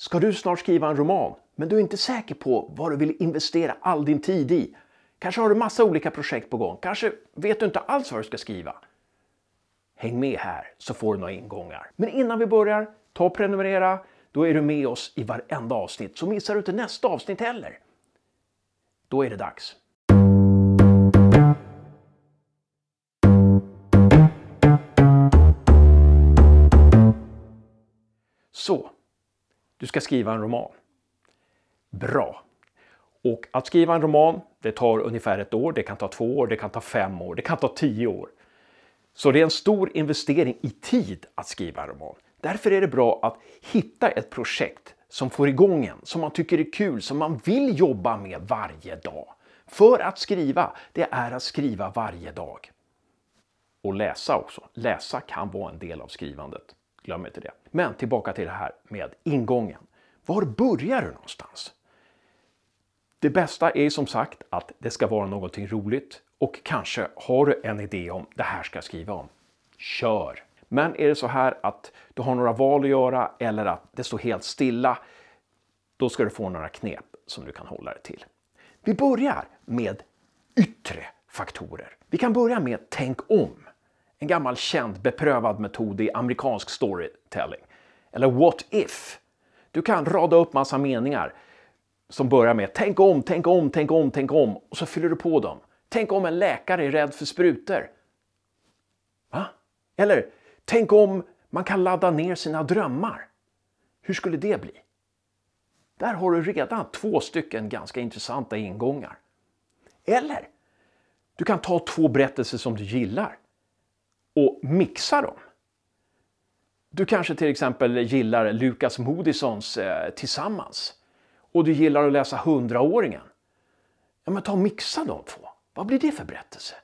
Ska du snart skriva en roman, men du är inte säker på vad du vill investera all din tid i? Kanske har du massa olika projekt på gång. Kanske vet du inte alls vad du ska skriva. Häng med här så får du några ingångar. Men innan vi börjar, ta och prenumerera. Då är du med oss i varenda avsnitt, så missar du inte nästa avsnitt heller. Då är det dags. Så, du ska skriva en roman. Bra! Och att skriva en roman, det tar ungefär ett år, det kan ta två år, det kan ta fem år, det kan ta tio år. Så det är en stor investering i tid att skriva en roman. Därför är det bra att hitta ett projekt som får igång en, som man tycker är kul, som man vill jobba med varje dag. För att skriva, det är att skriva varje dag. Och läsa också. Läsa kan vara en del av skrivandet. Glöm inte det. Men tillbaka till det här med ingången. Var börjar du någonstans? Det bästa är som sagt att det ska vara någonting roligt och kanske har du en idé om det här ska jag skriva om. Kör! Men är det så här att du har några val att göra eller att det står helt stilla, då ska du få några knep som du kan hålla dig till. Vi börjar med yttre faktorer. Vi kan börja med tänk om. En gammal känd beprövad metod i amerikansk storytelling. Eller what if. Du kan rada upp massa meningar som börjar med tänk om, tänk om, tänk om, tänk om och så fyller du på dem. Tänk om en läkare är rädd för sprutor. Va? Eller tänk om man kan ladda ner sina drömmar. Hur skulle det bli? Där har du redan två stycken ganska intressanta ingångar. Eller du kan ta två berättelser som du gillar och mixa dem. Du kanske till exempel gillar Lukas Moodyssons eh, Tillsammans och du gillar att läsa Hundraåringen. Ja, men ta och mixa de två. Vad blir det för berättelse?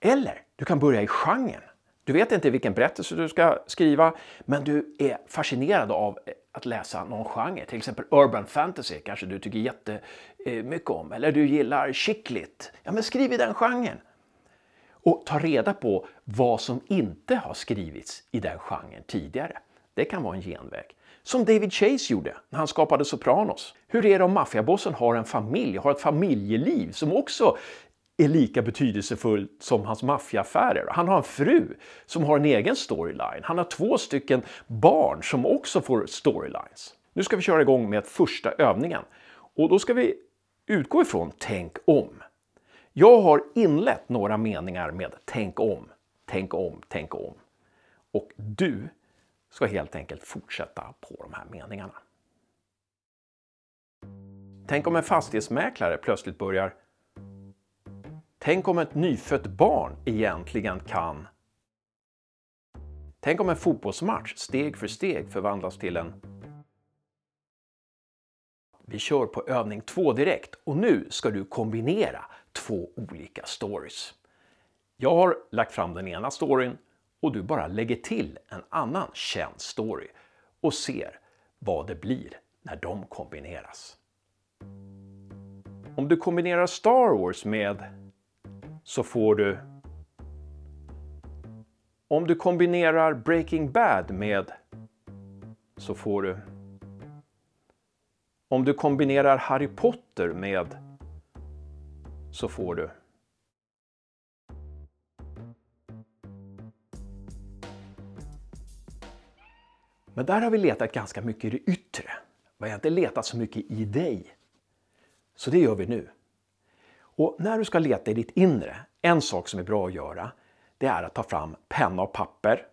Eller du kan börja i genren. Du vet inte vilken berättelse du ska skriva, men du är fascinerad av eh, att läsa någon genre. Till exempel urban fantasy kanske du tycker jättemycket eh, om. Eller du gillar chicklit. Ja, men skriv i den genren. Och ta reda på vad som inte har skrivits i den genren tidigare. Det kan vara en genväg. Som David Chase gjorde när han skapade Sopranos. Hur är det om maffiabossen har en familj, har ett familjeliv som också är lika betydelsefullt som hans maffiaaffärer. Han har en fru som har en egen storyline. Han har två stycken barn som också får storylines. Nu ska vi köra igång med första övningen. Och då ska vi utgå ifrån tänk om. Jag har inlett några meningar med tänk om, tänk om, tänk om. Och du ska helt enkelt fortsätta på de här meningarna. Tänk om en fastighetsmäklare plötsligt börjar Tänk om ett nyfött barn egentligen kan Tänk om en fotbollsmatch steg för steg förvandlas till en vi kör på övning två direkt och nu ska du kombinera två olika stories. Jag har lagt fram den ena storyn och du bara lägger till en annan känd story och ser vad det blir när de kombineras. Om du kombinerar Star Wars med så får du om du kombinerar Breaking Bad med så får du om du kombinerar Harry Potter med så får du Men där har vi letat ganska mycket i det yttre. Vi har inte letat så mycket i dig. Så det gör vi nu. Och när du ska leta i ditt inre, en sak som är bra att göra, det är att ta fram penna och papper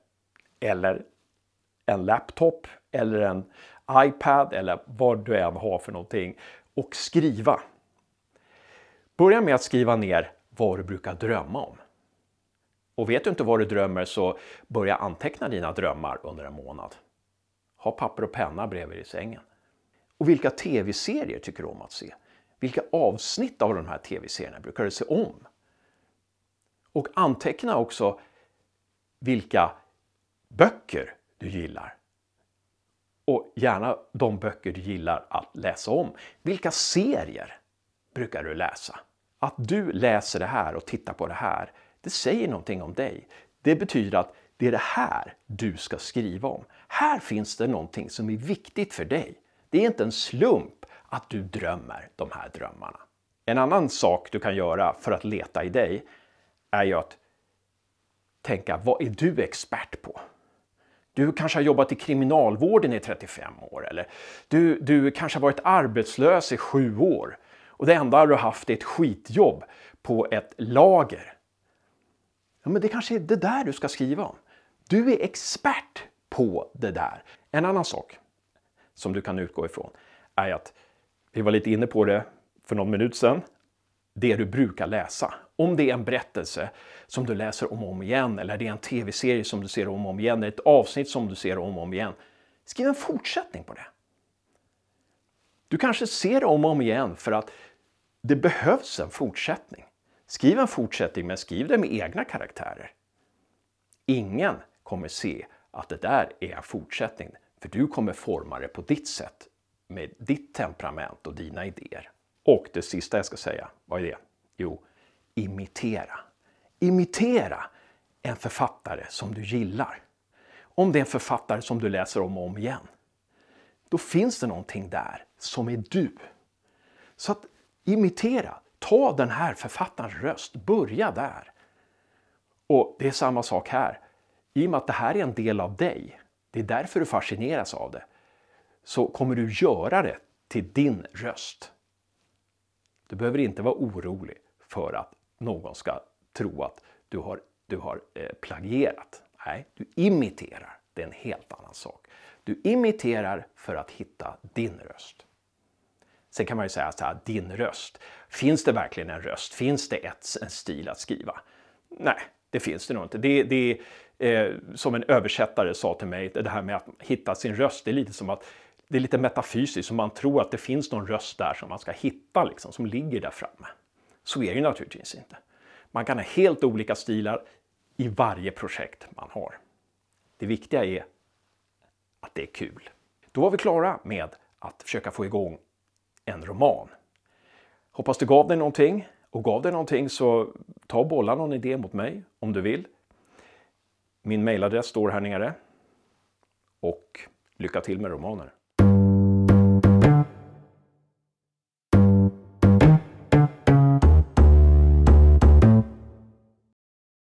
eller en laptop eller en iPad eller vad du än har för någonting och skriva. Börja med att skriva ner vad du brukar drömma om. Och vet du inte vad du drömmer så börja anteckna dina drömmar under en månad. Ha papper och penna bredvid i sängen. Och vilka tv-serier tycker du om att se? Vilka avsnitt av de här tv-serierna brukar du se om? Och anteckna också vilka böcker du gillar. Och gärna de böcker du gillar att läsa om. Vilka serier brukar du läsa? Att du läser det här och tittar på det här, det säger någonting om dig. Det betyder att det är det här du ska skriva om. Här finns det någonting som är viktigt för dig. Det är inte en slump att du drömmer de här drömmarna. En annan sak du kan göra för att leta i dig är ju att tänka, vad är du expert på? Du kanske har jobbat i kriminalvården i 35 år eller du, du kanske har varit arbetslös i sju år och det enda du har haft är ett skitjobb på ett lager. Ja, men det kanske är det där du ska skriva om. Du är expert på det där. En annan sak som du kan utgå ifrån är att, vi var lite inne på det för någon minut sedan, det du brukar läsa. Om det är en berättelse som du läser om och om igen eller det är en tv-serie som du ser om och om igen, eller ett avsnitt som du ser om och om igen. Skriv en fortsättning på det. Du kanske ser det om och om igen för att det behövs en fortsättning. Skriv en fortsättning, men skriv det med egna karaktärer. Ingen kommer se att det där är en fortsättning, för du kommer forma det på ditt sätt med ditt temperament och dina idéer. Och det sista jag ska säga, vad är det? Jo, imitera. Imitera en författare som du gillar. Om det är en författare som du läser om och om igen, då finns det någonting där som är du. Så att imitera, ta den här författarens röst, börja där. Och det är samma sak här. I och med att det här är en del av dig, det är därför du fascineras av det, så kommer du göra det till din röst. Du behöver inte vara orolig för att någon ska tro att du har, du har eh, plagierat. Nej, du imiterar. Det är en helt annan sak. Du imiterar för att hitta din röst. Sen kan man ju säga så här, din röst. Finns det verkligen en röst? Finns det ett, en stil att skriva? Nej, det finns det nog inte. Det, det eh, som en översättare sa till mig, det här med att hitta sin röst, det är lite som att det är lite metafysiskt, som man tror att det finns någon röst där som man ska hitta, liksom, som ligger där framme. Så är det naturligtvis inte. Man kan ha helt olika stilar i varje projekt man har. Det viktiga är att det är kul. Då var vi klara med att försöka få igång en roman. Hoppas det gav dig någonting. Och gav dig någonting så ta och bolla någon idé mot mig om du vill. Min mailadress står här nere. Och lycka till med romaner.